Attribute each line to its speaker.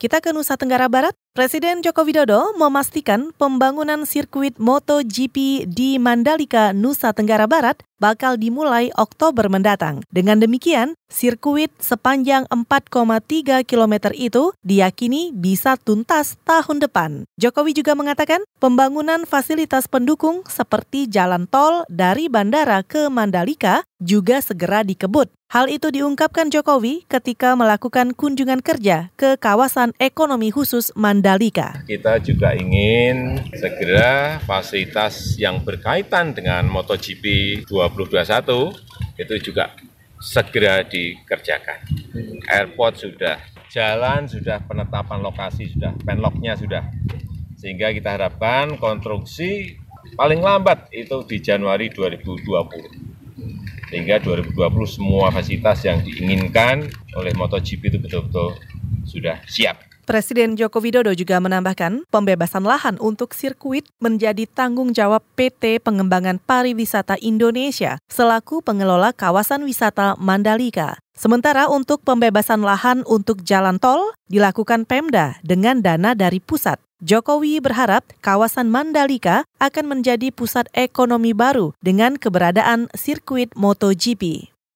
Speaker 1: Kita ke Nusa Tenggara Barat. Presiden Joko Widodo memastikan pembangunan sirkuit MotoGP di Mandalika, Nusa Tenggara Barat bakal dimulai Oktober mendatang. Dengan demikian, sirkuit sepanjang 4,3 km itu diyakini bisa tuntas tahun depan. Jokowi juga mengatakan pembangunan fasilitas pendukung seperti jalan tol dari bandara ke Mandalika juga segera dikebut. Hal itu diungkapkan Jokowi ketika melakukan kunjungan kerja ke kawasan ekonomi khusus Mandalika.
Speaker 2: Kita juga ingin segera fasilitas yang berkaitan dengan MotoGP 2021 itu juga segera dikerjakan. Airport sudah, jalan sudah, penetapan lokasi sudah, penlocknya sudah. Sehingga kita harapkan konstruksi paling lambat itu di Januari 2020 sehingga 2020 semua fasilitas yang diinginkan oleh MotoGP itu betul-betul sudah siap.
Speaker 1: Presiden Joko Widodo juga menambahkan pembebasan lahan untuk sirkuit menjadi tanggung jawab PT Pengembangan Pariwisata Indonesia selaku pengelola kawasan wisata Mandalika. Sementara untuk pembebasan lahan untuk jalan tol dilakukan Pemda dengan dana dari pusat. Jokowi berharap kawasan Mandalika akan menjadi pusat ekonomi baru dengan keberadaan sirkuit MotoGP.